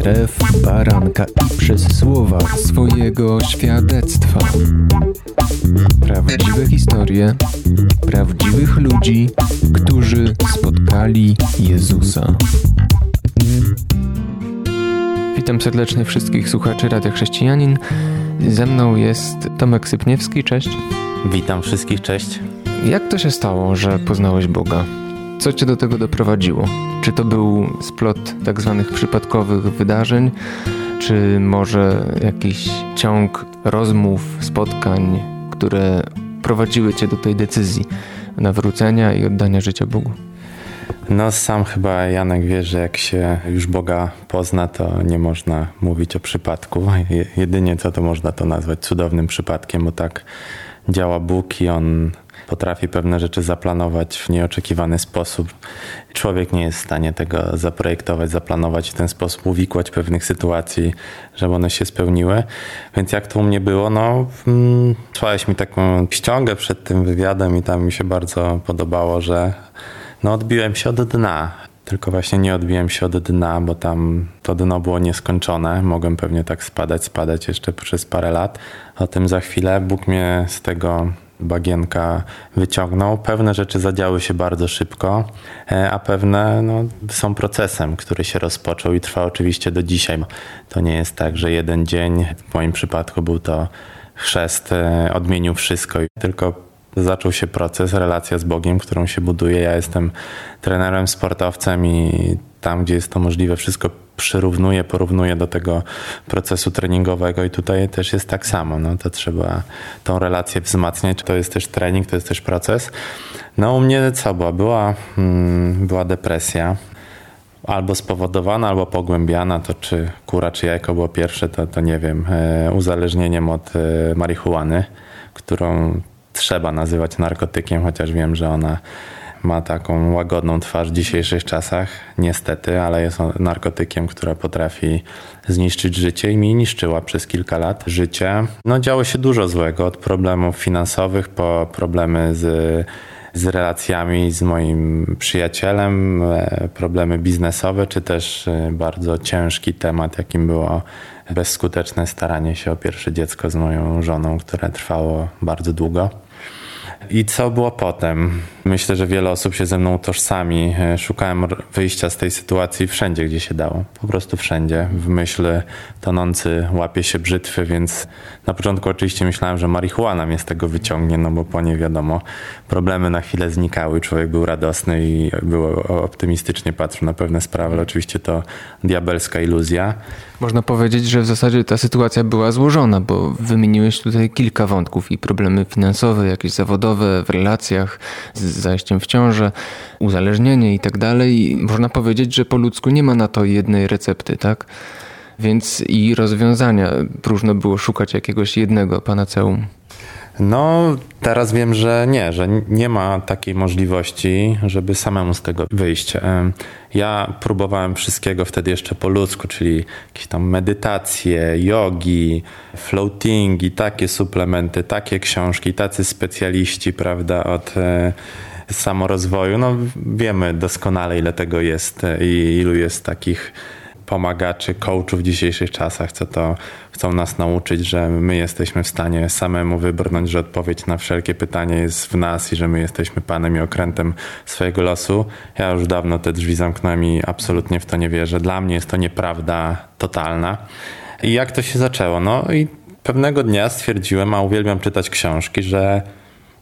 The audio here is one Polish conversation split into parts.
krew baranka i przez słowa swojego świadectwa. Prawdziwe historie prawdziwych ludzi, którzy spotkali Jezusa. Witam serdecznie wszystkich słuchaczy Radia Chrześcijanin. Ze mną jest Tomek Sypniewski, cześć. Witam wszystkich, cześć. Jak to się stało, że poznałeś Boga? Co cię do tego doprowadziło? Czy to był splot tak zwanych przypadkowych wydarzeń, czy może jakiś ciąg rozmów, spotkań, które prowadziły cię do tej decyzji nawrócenia i oddania życia Bogu? No sam chyba Janek wie, że jak się już Boga pozna, to nie można mówić o przypadku. Jedynie co to można to nazwać cudownym przypadkiem, bo tak działa Bóg i On potrafi pewne rzeczy zaplanować w nieoczekiwany sposób. Człowiek nie jest w stanie tego zaprojektować, zaplanować w ten sposób, uwikłać pewnych sytuacji, żeby one się spełniły. Więc jak to u mnie było, no mm, trwałeś mi taką ściągę przed tym wywiadem i tam mi się bardzo podobało, że no odbiłem się od dna. Tylko właśnie nie odbiłem się od dna, bo tam to dno było nieskończone. Mogłem pewnie tak spadać, spadać jeszcze przez parę lat. O tym za chwilę. Bóg mnie z tego bagienka wyciągnął. Pewne rzeczy zadziały się bardzo szybko, e, a pewne no, są procesem, który się rozpoczął i trwa oczywiście do dzisiaj. To nie jest tak, że jeden dzień, w moim przypadku był to chrzest, e, odmienił wszystko, tylko zaczął się proces, relacja z Bogiem, którą się buduje. Ja jestem trenerem, sportowcem i tam, gdzie jest to możliwe, wszystko przyrównuję, porównuję do tego procesu treningowego i tutaj też jest tak samo. No, to trzeba tą relację wzmacniać. To jest też trening, to jest też proces. No u mnie co była? Była, hmm, była depresja. Albo spowodowana, albo pogłębiana, to czy kura, czy jajko było pierwsze, to, to nie wiem. E, uzależnieniem od e, marihuany, którą trzeba nazywać narkotykiem, chociaż wiem, że ona ma taką łagodną twarz w dzisiejszych czasach, niestety, ale jest narkotykiem, która potrafi zniszczyć życie i mi niszczyła przez kilka lat życie. No działo się dużo złego, od problemów finansowych po problemy z z relacjami z moim przyjacielem, e, problemy biznesowe, czy też e, bardzo ciężki temat, jakim było bezskuteczne staranie się o pierwsze dziecko z moją żoną, które trwało bardzo długo. I co było potem? Myślę, że wiele osób się ze mną tożsami. E, szukałem wyjścia z tej sytuacji wszędzie, gdzie się dało. Po prostu wszędzie. W myśl tonący łapie się brzytwy, więc na początku oczywiście myślałem, że marihuana mnie z tego wyciągnie, no bo po nie wiadomo, problemy na chwilę znikały, człowiek był radosny i był optymistycznie patrzył na pewne sprawy, ale oczywiście to diabelska iluzja. Można powiedzieć, że w zasadzie ta sytuacja była złożona, bo wymieniłeś tutaj kilka wątków i problemy finansowe, jakieś zawodowe, w relacjach, z zajściem w ciążę, uzależnienie i tak dalej. Można powiedzieć, że po ludzku nie ma na to jednej recepty, tak? Więc i rozwiązania próżno było szukać jakiegoś jednego panaceum. No, teraz wiem, że nie, że nie ma takiej możliwości, żeby samemu z tego wyjść. Ja próbowałem wszystkiego wtedy jeszcze po ludzku, czyli jakieś tam medytacje, jogi, floatingi, takie suplementy, takie książki, tacy specjaliści, prawda, od e, samorozwoju. No, wiemy doskonale, ile tego jest i ilu jest takich pomagaczy, coachów w dzisiejszych czasach, co to chcą nas nauczyć, że my jesteśmy w stanie samemu wybrnąć, że odpowiedź na wszelkie pytanie jest w nas i że my jesteśmy panem i okrętem swojego losu. Ja już dawno te drzwi zamknąłem i absolutnie w to nie wierzę. Dla mnie jest to nieprawda totalna. I jak to się zaczęło? No i pewnego dnia stwierdziłem, a uwielbiam czytać książki, że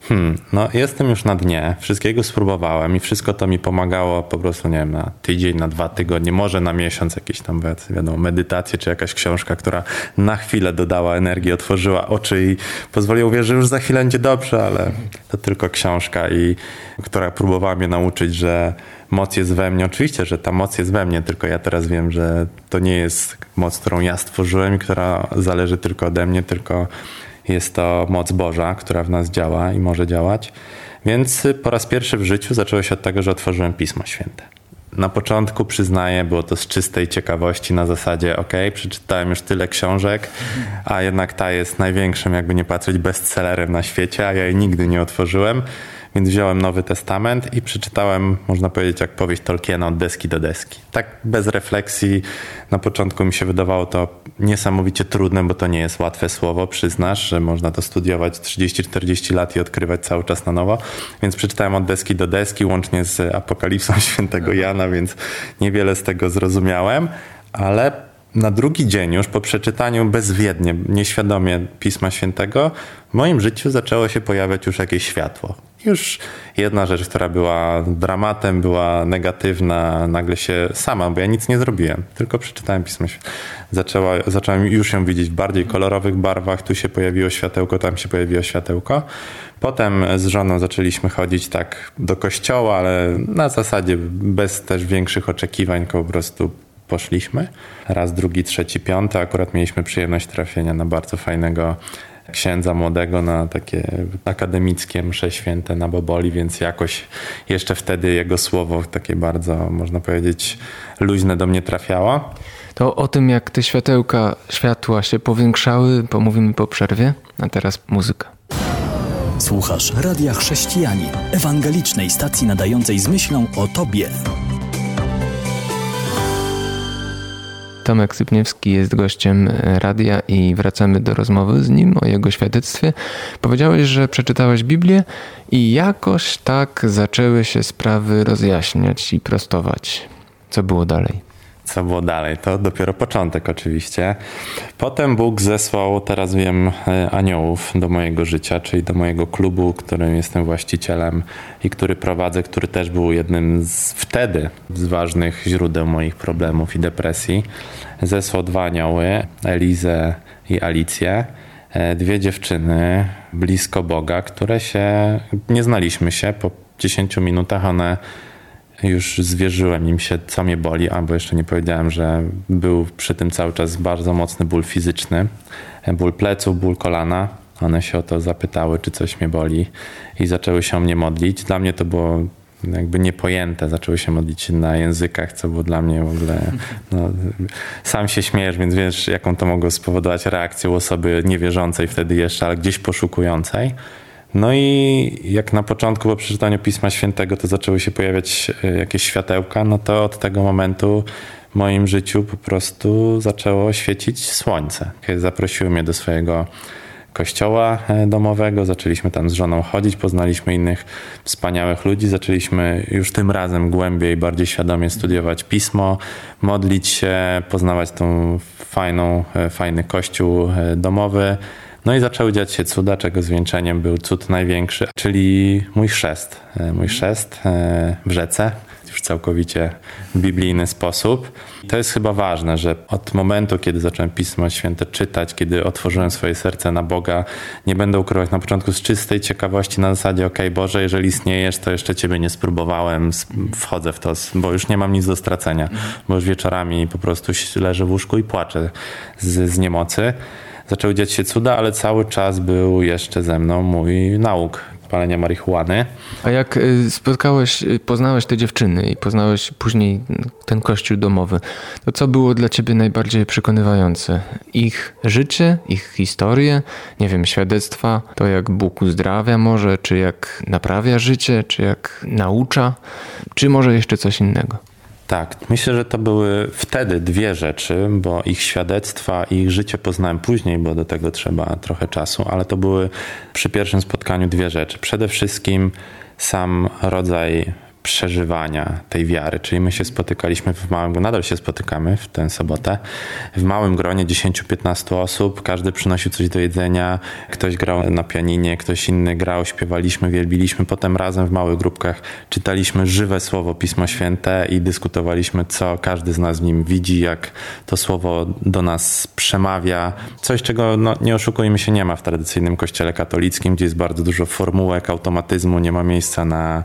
Hmm, no jestem już na dnie, wszystkiego spróbowałem i wszystko to mi pomagało po prostu, nie wiem, na tydzień, na dwa tygodnie, może na miesiąc jakieś tam, wiadomo, medytacje czy jakaś książka, która na chwilę dodała energii, otworzyła oczy i pozwoliła uwierzyć, że już za chwilę będzie dobrze, ale to tylko książka i która próbowała mnie nauczyć, że moc jest we mnie. Oczywiście, że ta moc jest we mnie, tylko ja teraz wiem, że to nie jest moc, którą ja stworzyłem i która zależy tylko ode mnie, tylko jest to moc Boża, która w nas działa i może działać. Więc po raz pierwszy w życiu zaczęło się od tego, że otworzyłem Pismo Święte. Na początku przyznaję, było to z czystej ciekawości na zasadzie, ok, przeczytałem już tyle książek, a jednak ta jest największym, jakby nie patrzeć, bestsellerem na świecie, a ja jej nigdy nie otworzyłem. Więc wziąłem Nowy Testament i przeczytałem, można powiedzieć, jak powieść Tolkiena od deski do deski. Tak bez refleksji. Na początku mi się wydawało to niesamowicie trudne, bo to nie jest łatwe słowo, przyznasz, że można to studiować 30-40 lat i odkrywać cały czas na nowo. Więc przeczytałem od deski do deski, łącznie z Apokalipsą Świętego Jana, więc niewiele z tego zrozumiałem, ale na drugi dzień, już po przeczytaniu bezwiednie, nieświadomie Pisma Świętego, w moim życiu zaczęło się pojawiać już jakieś światło. Już jedna rzecz, która była dramatem, była negatywna, nagle się sama, bo ja nic nie zrobiłem, tylko przeczytałem Pismo. Zaczęła, zacząłem już ją widzieć w bardziej kolorowych barwach, tu się pojawiło światełko, tam się pojawiło światełko. Potem z żoną zaczęliśmy chodzić tak do kościoła, ale na zasadzie bez też większych oczekiwań, tylko po prostu poszliśmy. Raz, drugi, trzeci, piąty. Akurat mieliśmy przyjemność trafienia na bardzo fajnego księdza młodego na takie akademickie msze święte na Boboli, więc jakoś jeszcze wtedy jego słowo takie bardzo, można powiedzieć, luźne do mnie trafiało. To o tym, jak te światełka, światła się powiększały, pomówimy po przerwie, a teraz muzyka. Słuchasz Radia Chrześcijani, ewangelicznej stacji nadającej z myślą o Tobie. Tomek Sypniewski jest gościem radia i wracamy do rozmowy z nim o jego świadectwie. Powiedziałeś, że przeczytałeś Biblię i jakoś tak zaczęły się sprawy rozjaśniać i prostować. Co było dalej? Co było dalej. To dopiero początek oczywiście. Potem Bóg zesłał, teraz wiem, e, aniołów do mojego życia, czyli do mojego klubu, którym jestem właścicielem i który prowadzę, który też był jednym z wtedy z ważnych źródeł moich problemów i depresji. Zesłał dwa anioły, Elizę i Alicję e, dwie dziewczyny blisko Boga, które się nie znaliśmy się. Po 10 minutach one już zwierzyłem im się, co mnie boli, albo jeszcze nie powiedziałem, że był przy tym cały czas bardzo mocny ból fizyczny, ból pleców, ból kolana. One się o to zapytały, czy coś mnie boli i zaczęły się o mnie modlić. Dla mnie to było jakby niepojęte, zaczęły się modlić na językach, co było dla mnie w ogóle... No, sam się śmiejesz, więc wiesz, jaką to mogło spowodować reakcję osoby niewierzącej wtedy jeszcze, ale gdzieś poszukującej. No i jak na początku po przeczytaniu Pisma Świętego to zaczęły się pojawiać e, jakieś światełka, no to od tego momentu w moim życiu po prostu zaczęło świecić słońce. Zaprosiły mnie do swojego kościoła e, domowego, zaczęliśmy tam z żoną chodzić, poznaliśmy innych wspaniałych ludzi, zaczęliśmy już tym razem głębiej, bardziej świadomie studiować pismo, modlić się, poznawać tą fajną, e, fajny kościół domowy. No i zaczęły dziać się cuda, czego zwieńczeniem był cud największy, czyli mój chrzest. E, mój chrzest e, w rzece, już całkowicie w biblijny sposób. To jest chyba ważne, że od momentu, kiedy zacząłem Pismo Święte czytać, kiedy otworzyłem swoje serce na Boga, nie będę ukrywać na początku z czystej ciekawości na zasadzie, ok, Boże, jeżeli istniejesz, to jeszcze Ciebie nie spróbowałem, wchodzę w to, bo już nie mam nic do stracenia, bo już wieczorami po prostu leżę w łóżku i płaczę z, z niemocy zaczęły dziać się cuda, ale cały czas był jeszcze ze mną mój nauk palenia marihuany. A jak y, spotkałeś, y, poznałeś te dziewczyny i poznałeś później ten kościół domowy, to co było dla ciebie najbardziej przekonywające? Ich życie, ich historie, nie wiem, świadectwa, to jak Bóg uzdrawia może, czy jak naprawia życie, czy jak naucza, czy może jeszcze coś innego? Tak, myślę, że to były wtedy dwie rzeczy, bo ich świadectwa i ich życie poznałem później, bo do tego trzeba trochę czasu, ale to były przy pierwszym spotkaniu dwie rzeczy. Przede wszystkim sam rodzaj przeżywania tej wiary. Czyli my się spotykaliśmy w małym, nadal się spotykamy w tę sobotę, w małym gronie 10-15 osób, każdy przynosił coś do jedzenia, ktoś grał na pianinie, ktoś inny grał, śpiewaliśmy, wielbiliśmy, potem razem w małych grupkach czytaliśmy żywe słowo Pismo Święte i dyskutowaliśmy, co każdy z nas w nim widzi, jak to słowo do nas przemawia. Coś, czego no, nie oszukujmy się, nie ma w tradycyjnym kościele katolickim, gdzie jest bardzo dużo formułek, automatyzmu, nie ma miejsca na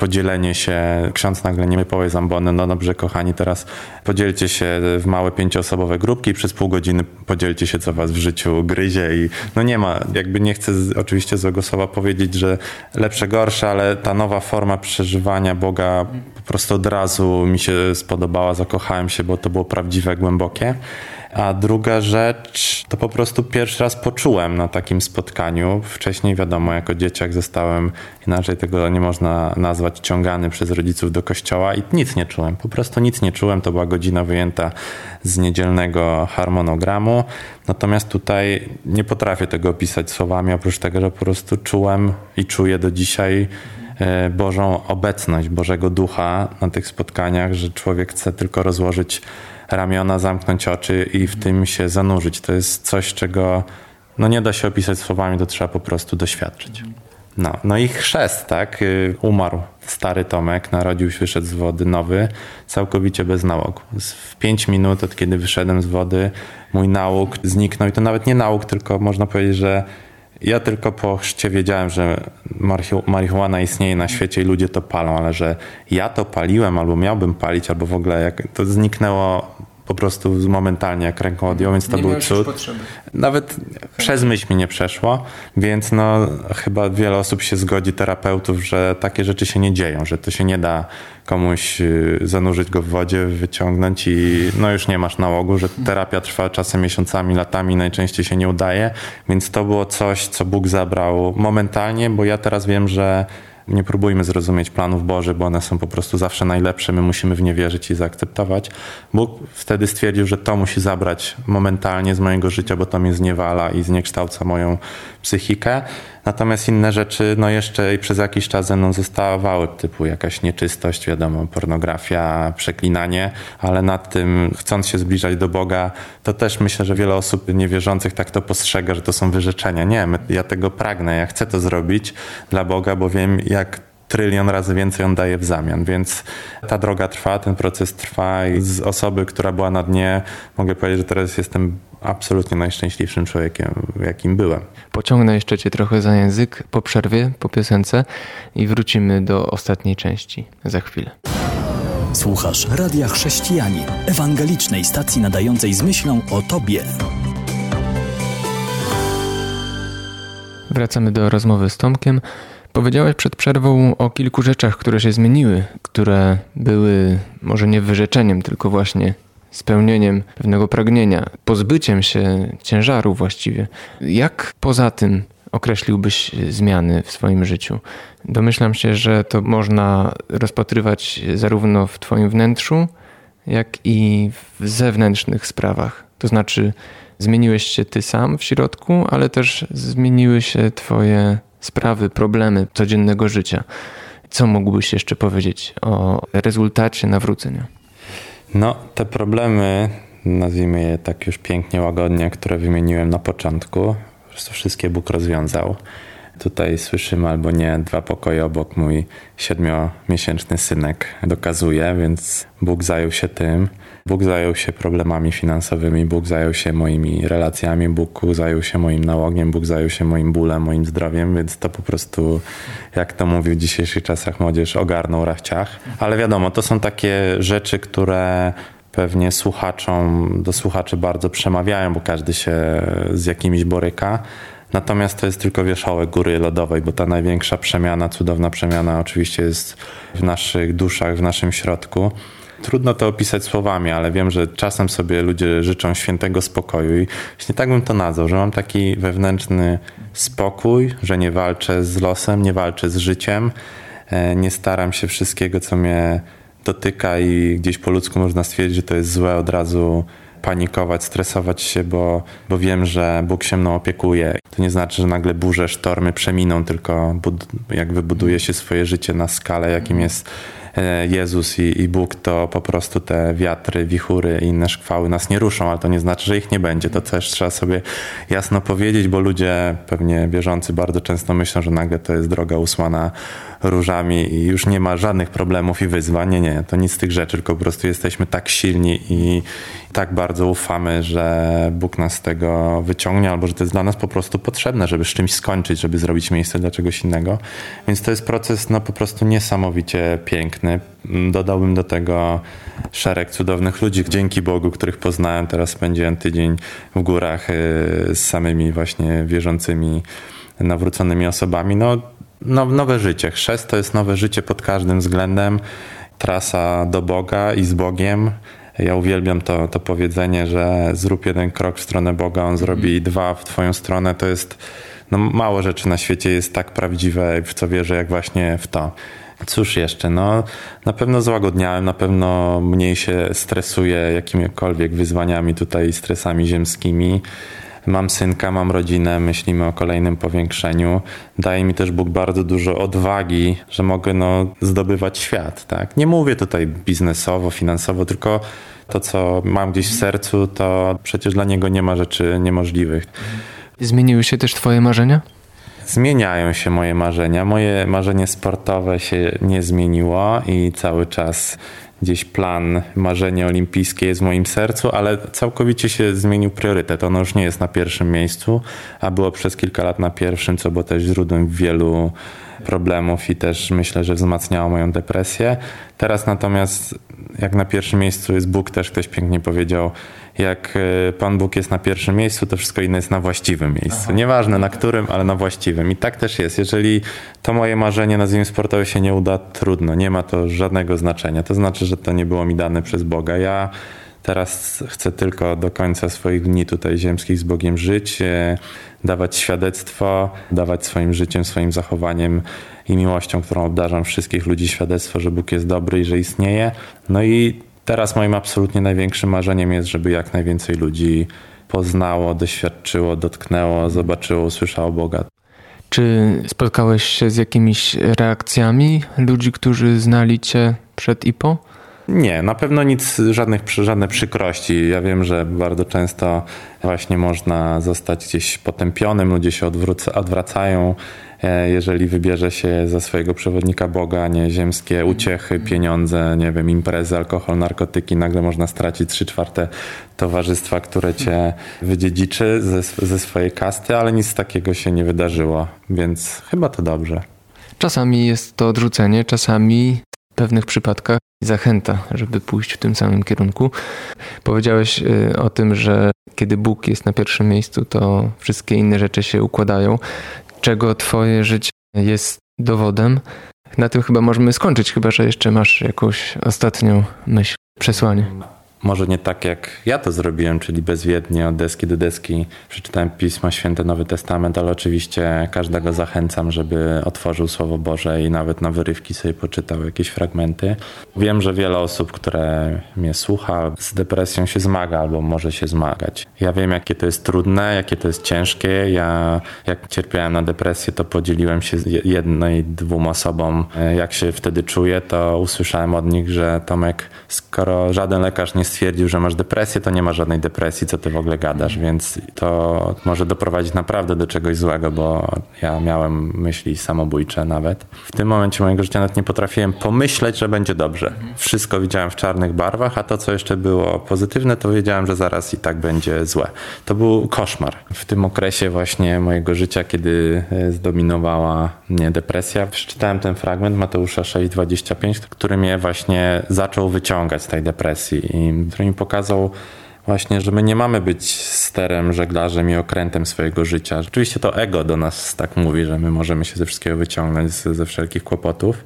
podzielenie się, ksiądz nagle nie powie zambony, no dobrze kochani, teraz podzielcie się w małe pięcioosobowe grupki i przez pół godziny podzielcie się, co was w życiu gryzie i no nie ma, jakby nie chcę oczywiście złego słowa powiedzieć, że lepsze, gorsze, ale ta nowa forma przeżywania Boga po prostu od razu mi się spodobała, zakochałem się, bo to było prawdziwe, głębokie. A druga rzecz, to po prostu pierwszy raz poczułem na takim spotkaniu. Wcześniej wiadomo, jako dzieciak zostałem, inaczej tego nie można nazwać, ciągany przez rodziców do kościoła i nic nie czułem. Po prostu nic nie czułem. To była godzina wyjęta z niedzielnego harmonogramu. Natomiast tutaj nie potrafię tego opisać słowami, oprócz tego, że po prostu czułem i czuję do dzisiaj e, Bożą obecność, Bożego Ducha na tych spotkaniach, że człowiek chce tylko rozłożyć ramiona, zamknąć oczy i w tym się zanurzyć. To jest coś, czego no nie da się opisać słowami, to trzeba po prostu doświadczyć. No, no i chrzest, tak? Y, umarł stary Tomek, narodził się, wyszedł z wody nowy, całkowicie bez nałogu. W pięć minut od kiedy wyszedłem z wody, mój nałóg zniknął i to nawet nie nałóg, tylko można powiedzieć, że ja tylko po chrzcie wiedziałem, że marihuana istnieje na świecie i ludzie to palą, ale że ja to paliłem albo miałbym palić, albo w ogóle jak to zniknęło po prostu momentalnie jak ręką odjął, więc to nie był cud. Nawet przez myśl mi nie przeszło, więc no chyba wiele osób się zgodzi, terapeutów, że takie rzeczy się nie dzieją, że to się nie da komuś y, zanurzyć go w wodzie, wyciągnąć i no już nie masz nałogu, że terapia trwa czasem miesiącami, latami, najczęściej się nie udaje, więc to było coś, co Bóg zabrał momentalnie, bo ja teraz wiem, że nie próbujmy zrozumieć planów Bożych, bo one są po prostu zawsze najlepsze, my musimy w nie wierzyć i zaakceptować. Bóg wtedy stwierdził, że to musi zabrać momentalnie z mojego życia, bo to mnie zniewala i zniekształca moją psychikę. Natomiast inne rzeczy, no jeszcze i przez jakiś czas ze mną zostawały, typu jakaś nieczystość, wiadomo, pornografia, przeklinanie, ale nad tym, chcąc się zbliżać do Boga, to też myślę, że wiele osób niewierzących tak to postrzega, że to są wyrzeczenia. Nie, ja tego pragnę, ja chcę to zrobić dla Boga, bo wiem, jak trylion razy więcej on daje w zamian, więc ta droga trwa, ten proces trwa i z osoby, która była na dnie, mogę powiedzieć, że teraz jestem absolutnie najszczęśliwszym człowiekiem, jakim byłem. Pociągnę jeszcze cię trochę za język po przerwie, po piosence i wrócimy do ostatniej części za chwilę. Słuchasz Radia Chrześcijani, ewangelicznej stacji nadającej z myślą o Tobie. Wracamy do rozmowy z Tomkiem. Powiedziałeś przed przerwą o kilku rzeczach, które się zmieniły, które były może nie wyrzeczeniem, tylko właśnie spełnieniem pewnego pragnienia, pozbyciem się ciężaru właściwie. Jak poza tym określiłbyś zmiany w swoim życiu? Domyślam się, że to można rozpatrywać zarówno w Twoim wnętrzu, jak i w zewnętrznych sprawach. To znaczy, zmieniłeś się Ty sam w środku, ale też zmieniły się Twoje sprawy, problemy codziennego życia. Co mógłbyś jeszcze powiedzieć o rezultacie nawrócenia? No, te problemy, nazwijmy je tak już pięknie, łagodnie, które wymieniłem na początku, wszystkie Bóg rozwiązał. Tutaj słyszymy albo nie, dwa pokoje obok mój siedmiomiesięczny synek dokazuje, więc Bóg zajął się tym. Bóg zajął się problemami finansowymi, Bóg zajął się moimi relacjami, Bóg zajął się moim nałogiem, Bóg zajął się moim bólem, moim zdrowiem, więc to po prostu, jak to mówi w dzisiejszych czasach młodzież, ogarnął rachciach. Ale wiadomo, to są takie rzeczy, które pewnie słuchaczom, do słuchaczy bardzo przemawiają, bo każdy się z jakimiś boryka. Natomiast to jest tylko wierzchołek góry lodowej, bo ta największa przemiana, cudowna przemiana oczywiście jest w naszych duszach, w naszym środku. Trudno to opisać słowami, ale wiem, że czasem sobie ludzie życzą świętego spokoju i właśnie tak bym to nazwał, że mam taki wewnętrzny spokój, że nie walczę z losem, nie walczę z życiem, e, nie staram się wszystkiego, co mnie dotyka i gdzieś po ludzku można stwierdzić, że to jest złe, od razu panikować, stresować się, bo, bo wiem, że Bóg się mną opiekuje. To nie znaczy, że nagle burze, sztormy przeminą, tylko bud- jak wybuduje się swoje życie na skalę, jakim jest Jezus i, i Bóg, to po prostu te wiatry, wichury i inne szkwały nas nie ruszą, ale to nie znaczy, że ich nie będzie. To też trzeba sobie jasno powiedzieć, bo ludzie pewnie wierzący bardzo często myślą, że nagle to jest droga usłana różami i już nie ma żadnych problemów i wyzwań. Nie, nie, to nic z tych rzeczy, tylko po prostu jesteśmy tak silni i tak bardzo ufamy, że Bóg nas z tego wyciągnie, albo że to jest dla nas po prostu potrzebne, żeby z czymś skończyć, żeby zrobić miejsce dla czegoś innego. Więc to jest proces no, po prostu niesamowicie piękny. Dodałbym do tego szereg cudownych ludzi, dzięki Bogu, których poznałem. Teraz spędziłem tydzień w górach y, z samymi właśnie wierzącymi, nawróconymi osobami. No, no, nowe życie. Chrzest to jest nowe życie pod każdym względem. Trasa do Boga i z Bogiem Ja uwielbiam to, to powiedzenie, że zrób jeden krok w stronę Boga, On zrobi mhm. dwa w twoją stronę. To jest, no mało rzeczy na świecie jest tak prawdziwe, w co wierzę, jak właśnie w to. Cóż jeszcze, no na pewno złagodniałem, na pewno mniej się stresuję jakimikolwiek wyzwaniami tutaj, stresami ziemskimi. Mam synka, mam rodzinę, myślimy o kolejnym powiększeniu. Daje mi też Bóg bardzo dużo odwagi, że mogę no, zdobywać świat. Tak? Nie mówię tutaj biznesowo, finansowo, tylko to, co mam gdzieś w sercu, to przecież dla niego nie ma rzeczy niemożliwych. Zmieniły się też Twoje marzenia? Zmieniają się moje marzenia. Moje marzenie sportowe się nie zmieniło i cały czas gdzieś plan, marzenie olimpijskie jest w moim sercu, ale całkowicie się zmienił priorytet. Ono już nie jest na pierwszym miejscu, a było przez kilka lat na pierwszym, co było też źródłem wielu problemów i też myślę, że wzmacniało moją depresję. Teraz natomiast jak na pierwszym miejscu jest Bóg, też ktoś pięknie powiedział, jak e, Pan Bóg jest na pierwszym miejscu, to wszystko inne jest na właściwym miejscu. Aha. Nieważne na którym, ale na właściwym. I tak też jest. Jeżeli to moje marzenie, nazwijmy sportowe, się nie uda, trudno. Nie ma to żadnego znaczenia. To znaczy, że to nie było mi dane przez Boga. Ja teraz chcę tylko do końca swoich dni tutaj ziemskich z Bogiem żyć, e, dawać świadectwo, dawać swoim życiem, swoim zachowaniem i miłością, którą obdarzam wszystkich ludzi świadectwo, że Bóg jest dobry i że istnieje. No i Teraz moim absolutnie największym marzeniem jest, żeby jak najwięcej ludzi poznało, doświadczyło, dotknęło, zobaczyło, usłyszało Boga. Czy spotkałeś się z jakimiś reakcjami ludzi, którzy znali Cię przed IPO? Nie, na pewno nic, żadnych, żadne przykrości. Ja wiem, że bardzo często właśnie można zostać gdzieś potępionym, ludzie się odwróca, odwracają jeżeli wybierze się za swojego przewodnika Boga, nie ziemskie uciechy, pieniądze, nie wiem, imprezy, alkohol, narkotyki, nagle można stracić trzy czwarte towarzystwa, które cię wydziedziczy ze, ze swojej kasty, ale nic takiego się nie wydarzyło, więc chyba to dobrze. Czasami jest to odrzucenie, czasami w pewnych przypadkach zachęta, żeby pójść w tym samym kierunku. Powiedziałeś y, o tym, że kiedy Bóg jest na pierwszym miejscu, to wszystkie inne rzeczy się układają czego Twoje życie jest dowodem. Na tym chyba możemy skończyć, chyba że jeszcze masz jakąś ostatnią myśl, przesłanie może nie tak jak ja to zrobiłem, czyli bezwiednie od deski do deski przeczytałem Pismo Święte, Nowy Testament, ale oczywiście każdego zachęcam, żeby otworzył Słowo Boże i nawet na wyrywki sobie poczytał jakieś fragmenty. Wiem, że wiele osób, które mnie słucha, z depresją się zmaga albo może się zmagać. Ja wiem, jakie to jest trudne, jakie to jest ciężkie. Ja, jak cierpiałem na depresję, to podzieliłem się jednej, dwóm osobom, e, jak się wtedy czuję, to usłyszałem od nich, że Tomek, skoro żaden lekarz nie stwierdził, że masz depresję, to nie ma żadnej depresji, co ty w ogóle gadasz, więc to może doprowadzić naprawdę do czegoś złego, bo ja miałem myśli samobójcze nawet. W tym momencie mojego życia nawet nie potrafiłem pomyśleć, że będzie dobrze. Wszystko widziałem w czarnych barwach, a to, co jeszcze było pozytywne, to wiedziałem, że zaraz i tak będzie złe. To był koszmar. W tym okresie właśnie mojego życia, kiedy e, zdominowała mnie depresja, przeczytałem ten fragment Mateusza 6,25, który mnie właśnie zaczął wyciągać z tej depresji i który mi pokazał właśnie, że my nie mamy być sterem, żeglarzem i okrętem swojego życia. Rzeczywiście to ego do nas tak mówi, że my możemy się ze wszystkiego wyciągnąć, ze wszelkich kłopotów.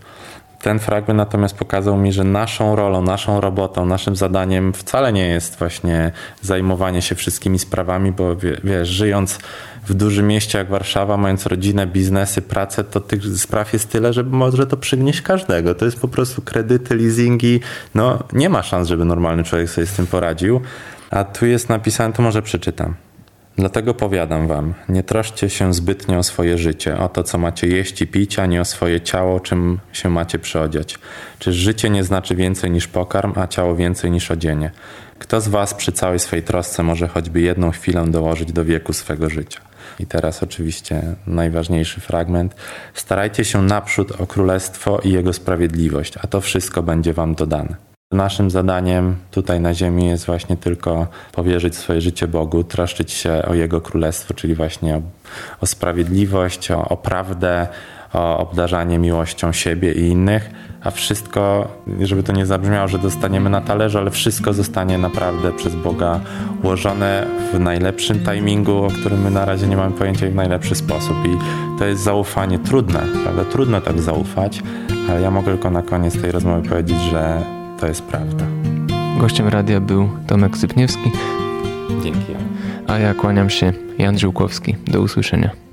Ten fragment natomiast pokazał mi, że naszą rolą, naszą robotą, naszym zadaniem wcale nie jest właśnie zajmowanie się wszystkimi sprawami, bo wiesz, żyjąc w dużym mieście jak Warszawa, mając rodzinę, biznesy, pracę, to tych spraw jest tyle, że może to przygnieść każdego. To jest po prostu kredyty, leasingi. No nie ma szans, żeby normalny człowiek sobie z tym poradził. A tu jest napisane, to może przeczytam. Dlatego powiadam wam, nie troszcie się zbytnio o swoje życie, o to, co macie jeść i pić, ani o swoje ciało, czym się macie przyodziać. Czyż życie nie znaczy więcej niż pokarm, a ciało więcej niż odzienie? Kto z was przy całej swej trosce może choćby jedną chwilę dołożyć do wieku swego życia? I teraz oczywiście najważniejszy fragment. Starajcie się naprzód o królestwo i jego sprawiedliwość, a to wszystko będzie wam dodane. Naszym zadaniem tutaj na Ziemi jest właśnie tylko powierzyć swoje życie Bogu, troszczyć się o Jego królestwo, czyli właśnie o, o sprawiedliwość, o, o prawdę, o obdarzanie miłością siebie i innych, a wszystko, żeby to nie zabrzmiało, że dostaniemy na talerzu, ale wszystko zostanie naprawdę przez Boga ułożone w najlepszym timingu, o którym my na razie nie mamy pojęcia w najlepszy sposób. I to jest zaufanie trudne, prawda? Trudno tak zaufać, ale ja mogę tylko na koniec tej rozmowy powiedzieć, że to jest prawda. Gościem radia był Tomek Sypniewski. Dzięki. A ja kłaniam się, Jan Żyłkowski. Do usłyszenia.